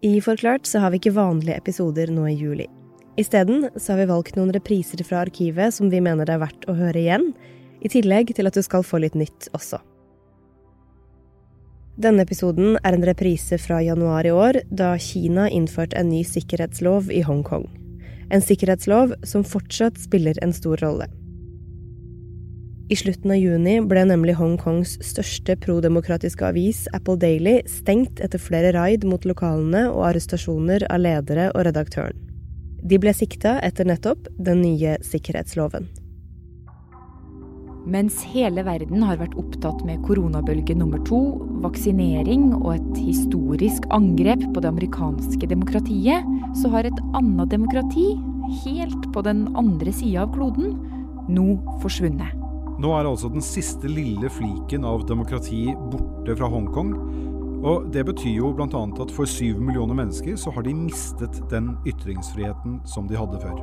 I Forklart så har vi ikke vanlige episoder nå i juli. Isteden så har vi valgt noen repriser fra arkivet som vi mener det er verdt å høre igjen, i tillegg til at du skal få litt nytt også. Denne episoden er en reprise fra januar i år, da Kina innførte en ny sikkerhetslov i Hongkong. En sikkerhetslov som fortsatt spiller en stor rolle. I slutten av juni ble nemlig Hongkongs største prodemokratiske avis, Apple Daily, stengt etter flere raid mot lokalene og arrestasjoner av ledere og redaktøren. De ble sikta etter nettopp den nye sikkerhetsloven. Mens hele verden har vært opptatt med koronabølge nummer to, vaksinering og et historisk angrep på det amerikanske demokratiet, så har et annet demokrati, helt på den andre sida av kloden, nå forsvunnet. Nå er altså den siste lille fliken av demokrati borte fra Hongkong. Og Det betyr jo bl.a. at for syv millioner mennesker så har de mistet den ytringsfriheten som de hadde før.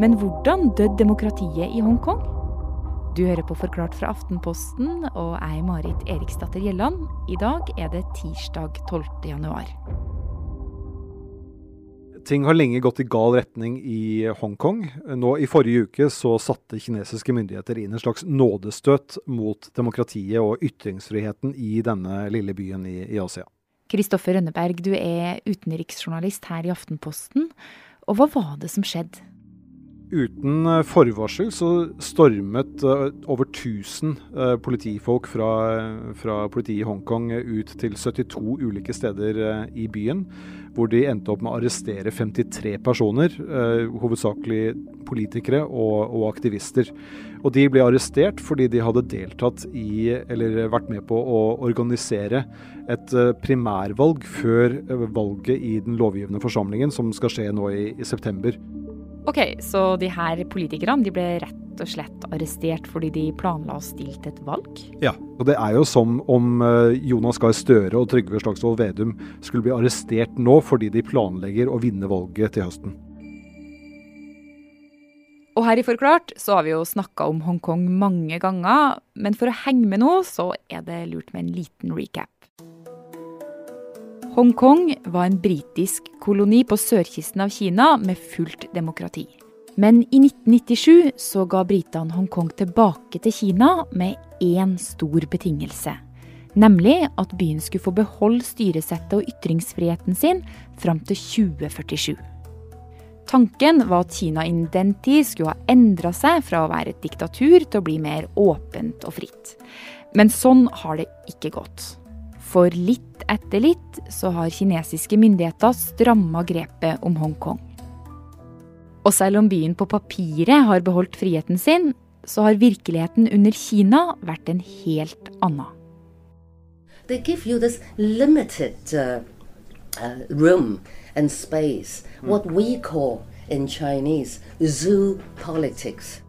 Men hvordan døde demokratiet i Hongkong? Du hører på Forklart fra Aftenposten, og jeg Marit Eriksdatter Gjelland. I dag er det tirsdag 12. januar. Ting har lenge gått i gal retning i Hongkong. Nå I forrige uke så satte kinesiske myndigheter inn en slags nådestøt mot demokratiet og ytringsfriheten i denne lille byen i, i Asia. Kristoffer Rønneberg, du er utenriksjournalist her i Aftenposten. Og hva var det som skjedde? Uten eh, forvarsel så stormet eh, over 1000 eh, politifolk fra, fra politiet i Hongkong ut til 72 ulike steder i byen, hvor de endte opp med å arrestere 53 personer, hovedsakelig politikere og, og aktivister. Og de ble arrestert fordi de hadde deltatt i, eller vært med på å organisere et primærvalg før valget i den lovgivende forsamlingen, som skal skje nå i, i september. Ok, Så de her politikerne de ble rett og slett arrestert fordi de planla å stille til et valg? Ja, og det er jo som om eh, Jonas Gahr Støre og Trygve Slagsvold Vedum skulle bli arrestert nå fordi de planlegger å vinne valget til høsten. Og her i Forklart så har vi jo snakka om Hongkong mange ganger, men for å henge med nå, så er det lurt med en liten recap. Hongkong var en britisk koloni på sørkysten av Kina med fullt demokrati. Men i 1997 så ga britene Hongkong tilbake til Kina med én stor betingelse. Nemlig at byen skulle få beholde styresettet og ytringsfriheten sin fram til 2047. Tanken var at Kina innen den tid skulle ha endra seg fra å være et diktatur til å bli mer åpent og fritt. Men sånn har det ikke gått. For litt etter litt så har kinesiske myndigheter stramma grepet om Hongkong. Og selv om byen på papiret har beholdt friheten sin, så har virkeligheten under Kina vært en helt annen. They give you this limited uh, uh, room and space, mm. what we call in Chinese zoo politics.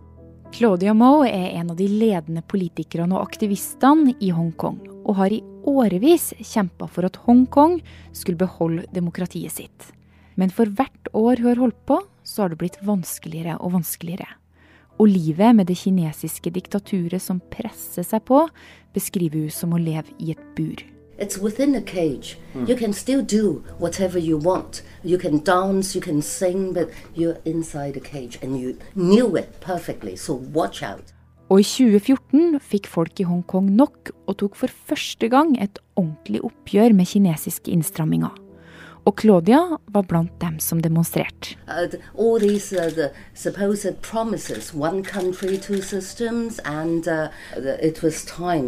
Claudia Mo er en av de ledende politikerne og aktivistene i Hongkong, og har i årevis kjempa for at Hongkong skulle beholde demokratiet sitt. Men for hvert år hun har holdt på, så har det blitt vanskeligere og vanskeligere. Og livet med det kinesiske diktaturet som presser seg på, beskriver hun som å leve i et bur. It's within a cage. Mm. You can still do whatever you want. You can dance, you can sing, but you're inside a cage and you knew it perfectly, so watch out. Og i 2014 fikk folk i Hongkong nok og tok for første gang et ordentlig oppgjør med kinesiske innstramminger. Og Claudia var blant dem som demonstrerte. Uh, all these uh, the supposed promises, one country, two systems, and uh,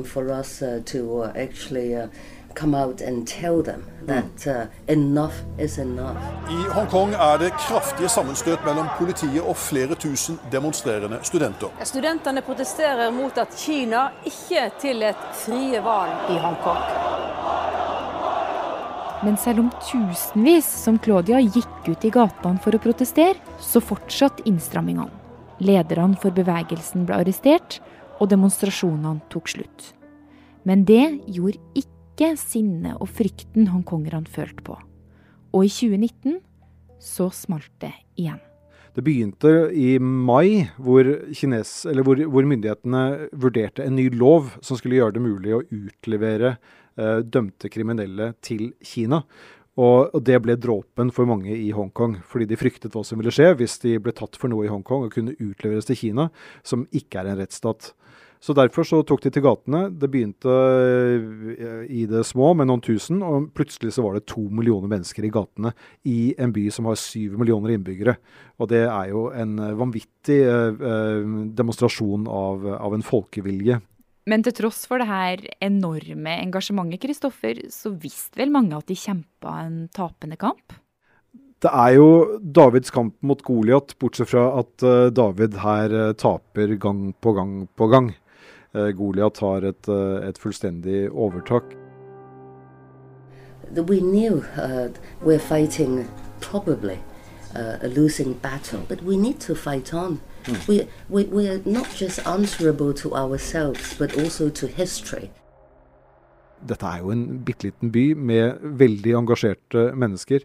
for us uh, to uh, actually uh, come out and tell them that uh, enough is enough. I Hongkong er det kraftige sammenstøt mellom politiet og flere tusen demonstrerende studenter. Studentene protesterer mot at Kina ikke tillot frie valg i Hongkong. Men selv om tusenvis som Claudia gikk ut i gatene for å protestere, så fortsatte innstrammingene. Lederne for bevegelsen ble arrestert, og demonstrasjonene tok slutt. Men det gjorde ikke ikke sinnet og frykten hongkongerne følte på. Og i 2019 så smalt det igjen. Det begynte i mai, hvor, kines, hvor, hvor, myndighetene vurderte en ny lov som skulle gjøre det mulig å utlevere eh, dømte kriminelle til Kina. Og, og det ble dråpen for mange i Hongkong, fordi de fryktet hva som ville skje hvis de ble tatt for noe i Hongkong og kunne utleveres til Kina, som ikke er en rettsstat. Så Derfor så tok de til gatene. Det begynte eh, i det små med noen tusen, og plutselig så var det to millioner mennesker i gatene i en by som har syv millioner innbyggere. Og det er jo en vanvittig eh, eh, demonstrasjon av, av en folkevilje. Men til tross for det her enorme engasjementet, Kristoffer, så visste vel mange at de kjempa en tapende kamp? Det er jo Davids kamp mot Goliat, bortsett fra at David her taper gang på gang på gang. Eh, Goliat har et, eh, et fullstendig overtak. We knew uh, we're fighting probably uh, a losing battle, but we need to fight on. Mm. We, we, we're not just answerable to ourselves, but also to history. Dette er jo en bitte liten by med veldig engasjerte mennesker.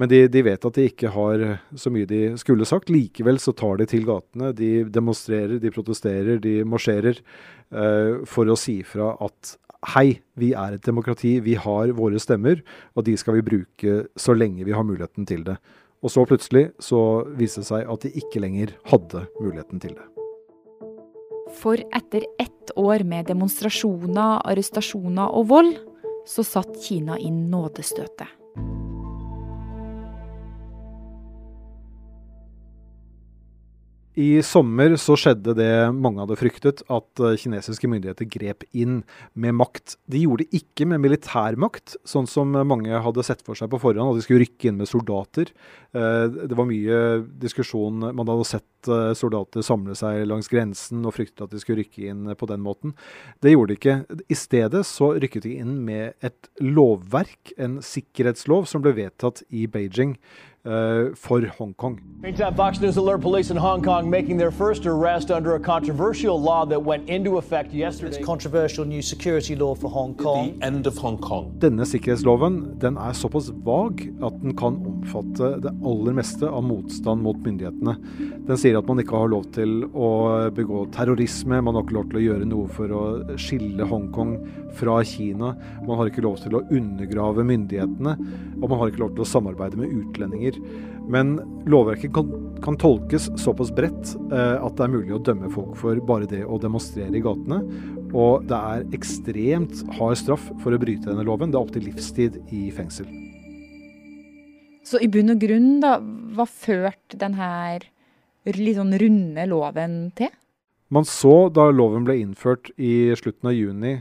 Men de, de, vet at de ikke har så mye de skulle sagt. Likevel så tar de til gatene. De demonstrerer, de protesterer, de marsjerer uh, for å si fra at hei, vi er et demokrati, vi har våre stemmer, og de skal vi bruke så lenge vi har muligheten til det. Og så plutselig så viste det seg at de ikke lenger hadde muligheten til det. For etter ett år med demonstrasjoner, arrestasjoner og vold, så satt Kina inn nådestøtet. I sommer så skjedde det mange hadde fryktet, at eh, kinesiske myndigheter grep inn med makt. De gjorde det ikke med militærmakt, sånn som mange hadde sett for seg på forhånd, at de skulle rykke inn med soldater. Eh, det var mye diskusjon. Man hadde sett eh, soldater samle seg langs grensen og fryktet at de skulle rykke inn på den måten. Det gjorde de ikke. I stedet så rykket de inn med et lovverk, en sikkerhetslov, som ble vedtatt i Beijing for Hongkong. Fox News alert police in Hong Kong making their first arrest under a controversial law that went into effect yesterday. It's controversial new security law for Hong Kong. The end of Hong Kong. Denne sikkerhetsloven den er såpass vag at den kan omfatte det aller meste av motstand mot myndighetene. Den sier at man ikke har lov til å begå terrorisme, man har ikke lov til å gjøre noe for å skille Hongkong fra Kina. Man har ikke lov til å undergrave myndighetene, og man har ikke lov til å samarbeide med utlendinger meninger. Men lovverket kan, kan tolkes såpass bredt eh, at det er mulig å dømme folk for bare det å demonstrere i gatene. Og det er ekstremt hard straff for å bryte denne loven. Det er opptil livstid i fengsel. Så i bunn og grunn, da, hva førte denne litt sånn runde loven til? Man så da loven ble innført i slutten av juni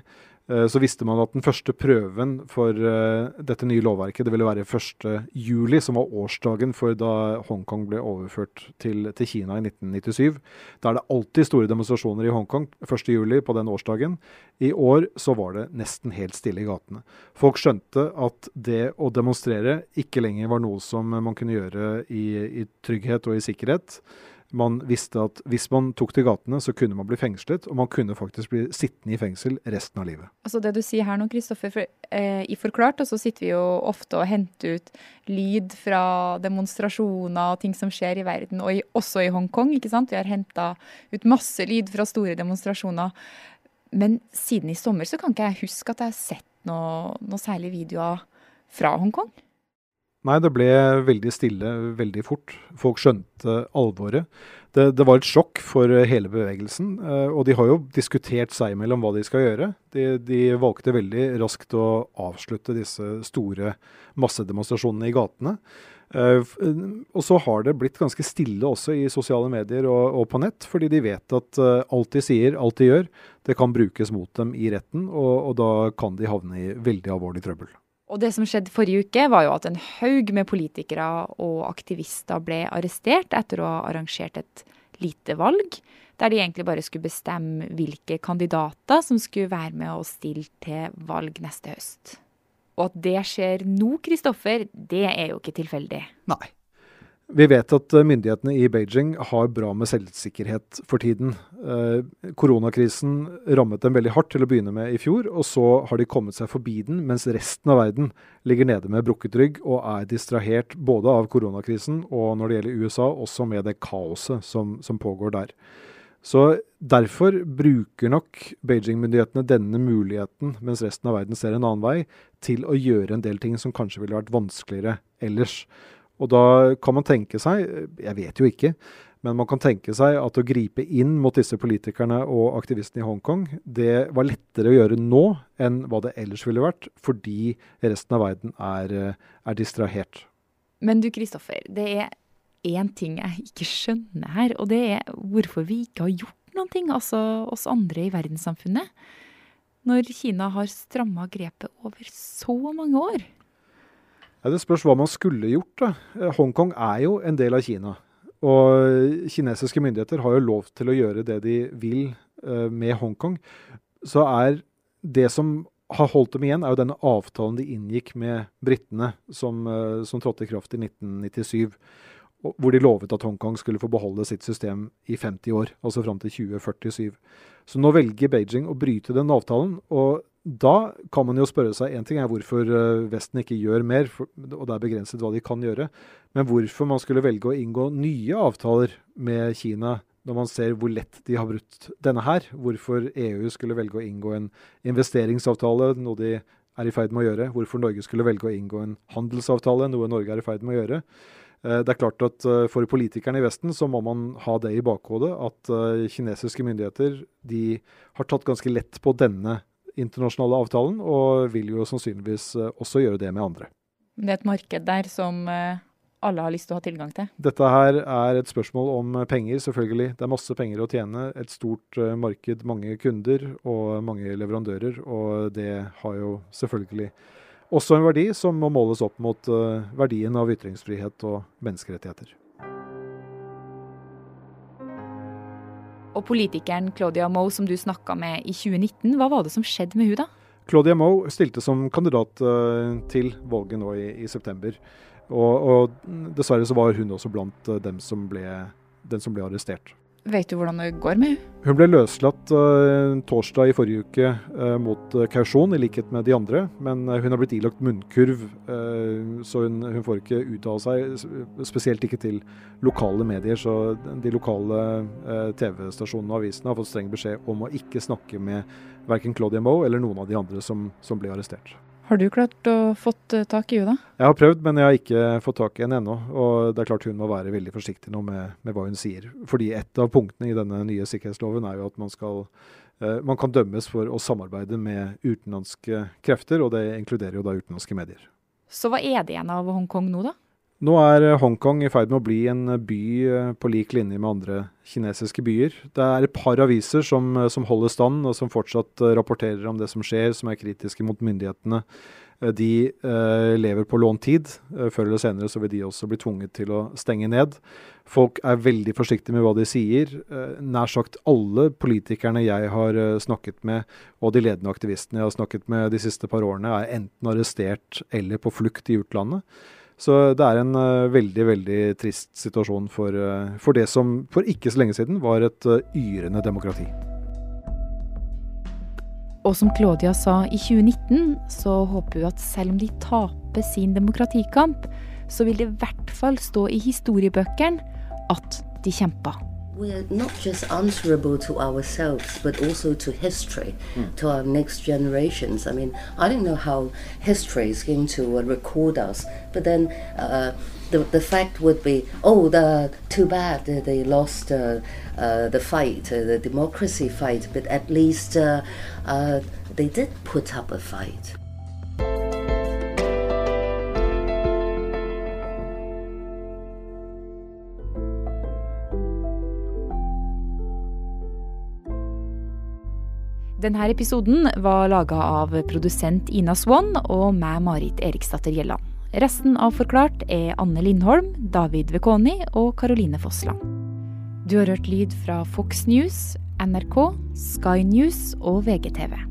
så visste man at den første prøven for uh, dette nye lovverket det ville være 1.7, som var årsdagen for da Hongkong ble overført til, til, Kina i 1997. Da er det alltid store demonstrasjoner i Hongkong 1.7 på den årsdagen. I år så var det nesten helt stille i gatene. Folk skjønte at det å demonstrere ikke lenger var noe som man kunne gjøre i, i trygghet og i sikkerhet man visste at hvis man tok til gatene, så kunne man bli fengslet, og man kunne faktisk bli sittende i fengsel resten av livet. Altså Det du sier her nå, Kristoffer, for, eh, i Forklart så sitter vi jo ofte og henter ut lyd fra demonstrasjoner og ting som skjer i verden, og i, også i Hongkong. ikke sant? Vi har henta ut masse lyd fra store demonstrasjoner. Men siden i sommer så kan ikke jeg huske at jeg har sett noe, noe særlig videoer fra Hongkong. Nei, det ble veldig stille veldig fort. Folk skjønte alvoret. Det, det, var et sjokk for hele bevegelsen. Eh, og de har jo diskutert seg imellom hva de skal gjøre. De, de, valgte veldig raskt å avslutte disse store massedemonstrasjonene i gatene. Eh, og så har det blitt ganske stille også i sosiale medier og, og på nett, fordi de vet at eh, alt de sier, alt de gjør, det kan brukes mot dem i retten, og, og da kan de havne i veldig alvorlig trøbbel. Og det som skjedde forrige uke, var jo at en haug med politikere og aktivister ble arrestert etter å ha arrangert et lite valg, der de egentlig bare skulle bestemme hvilke kandidater som skulle være med og stille til valg neste høst. Og at det skjer nå, Kristoffer, det er jo ikke tilfeldig. Nei. Vi vet at eh, myndighetene i Beijing har bra med selvsikkerhet for tiden. Eh, koronakrisen rammet dem veldig hardt til å begynne med i fjor, og så har de kommet seg forbi den, mens resten av verden ligger nede med brukket rygg og er distrahert både av koronakrisen og når det gjelder USA, også med det kaoset som, som pågår der. Så Derfor bruker nok Beijing-myndighetene denne muligheten, mens resten av verden ser en annen vei, til å gjøre en del ting som kanskje ville vært vanskeligere ellers. Og da kan man tenke seg, jeg vet jo ikke, men man kan tenke seg at å gripe inn mot disse politikerne og aktivistene i Hongkong, det var lettere å gjøre nå enn hva det ellers ville vært, fordi resten av verden er, er distrahert. Men du Kristoffer, det er én ting jeg ikke skjønner her, og det er hvorfor vi ikke har gjort noen ting, altså oss andre i verdenssamfunnet, når Kina har stramma grepet over så mange år? Ja, det spørs hva man skulle gjort. da. Eh, Hongkong er jo en del av Kina. Og kinesiske myndigheter har jo lov til å gjøre det de vil uh, med Hongkong. Så er det som har holdt dem igjen, er jo denne avtalen de inngikk med britene, som, uh, som trådte i kraft i 1997 hvor de lovet at Hongkong skulle få beholde sitt system i 50 år, altså fram til 2047. Så nå velger Beijing å bryte den avtalen. og da kan man jo spørre seg Én ting er hvorfor eh, Vesten ikke gjør mer, for, og det er begrenset hva de kan gjøre. Men hvorfor man skulle velge å inngå nye avtaler med Kina når man ser hvor lett de har brutt denne her. Hvorfor EU skulle velge å inngå en investeringsavtale, noe de er i ferd med å gjøre. Hvorfor Norge skulle velge å inngå en handelsavtale, noe Norge er i ferd med å gjøre. Eh, det er klart at eh, For politikerne i Vesten så må man ha det i bakhodet at kinesiske myndigheter de har tatt ganske lett på denne internasjonale avtalen, og vil jo sannsynligvis også gjøre det med andre. Det er et marked der som alle har lyst til å ha tilgang til? Dette her er et spørsmål om penger, selvfølgelig. Det er masse penger å tjene. Et stort marked, mange kunder og mange leverandører. Og det har jo selvfølgelig også en verdi som må måles opp mot verdien av ytringsfrihet og menneskerettigheter. Og politikeren Claudia Moe som du snakka med i 2019, hva var det som skjedde med hun da? Claudia Moe stilte som kandidat uh, til valget nå i, i september. Og, og, dessverre så var hun også blant uh, dem som ble, den som ble arrestert. Vet du hvordan det går med henne? Hun ble løslatt uh, torsdag i forrige uke uh, mot uh, kausjon, i likhet med de andre. Men hun har blitt ilagt munnkurv, så hun, hun, får ikke uttale seg. Spesielt ikke til lokale medier. Så de lokale TV-stasjonene og avisene har fått streng beskjed om å ikke snakke med verken Claudia Moe eller noen av de andre som, som ble arrestert. Har du klart å fått eh, tak i henne? Jeg har prøvd, men jeg har ikke fått tak i henne ennå. Og det er klart hun må være veldig forsiktig nå med, med, hva hun sier. Fordi et av punktene i denne nye sikkerhetsloven er jo at man skal eh, man kan dømmes for å samarbeide med utenlandske krefter, og det inkluderer jo da utenlandske medier. Så hva er det igjen av Hongkong nå, da? Nå er eh, Hongkong i ferd med å bli en eh, by eh, på lik linje med andre kinesiske byer. Det er et par aviser som, som holder stand, og som fortsatt rapporterer om det som skjer, som er kritiske mot myndighetene. De eh, lever på lånt tid. Før eller senere så vil de også bli tvunget til å stenge ned. Folk er veldig forsiktige med hva de sier. Eh, nær sagt alle politikerne jeg har snakket med, og de ledende aktivistene jeg har snakket med de siste par årene, er enten arrestert eller på flukt i utlandet. Så det er en uh, veldig, veldig trist situasjon for, uh, for, det som for ikke så lenge siden var et uh, yrende demokrati. Og som Claudia sa i 2019, så håper hun at selv om de taper sin demokratikamp, så vil det i hvert fall stå i historiebøkene at de kjempa. We're not just answerable to ourselves, but also to history, mm. to our next generations. I mean, I don't know how history is going to uh, record us, but then uh, the, the fact would be, oh, the, too bad they lost uh, uh the fight, uh, the democracy fight, but at least uh, they did put up a fight. Denne episoden var laga av produsent Ina Swann og meg, Marit Eriksdatter Gjelland. Resten av Forklart er Anne Lindholm, David Vekoni og Caroline Fossland. Du har hørt lyd fra Fox News, NRK, Sky News og VGTV.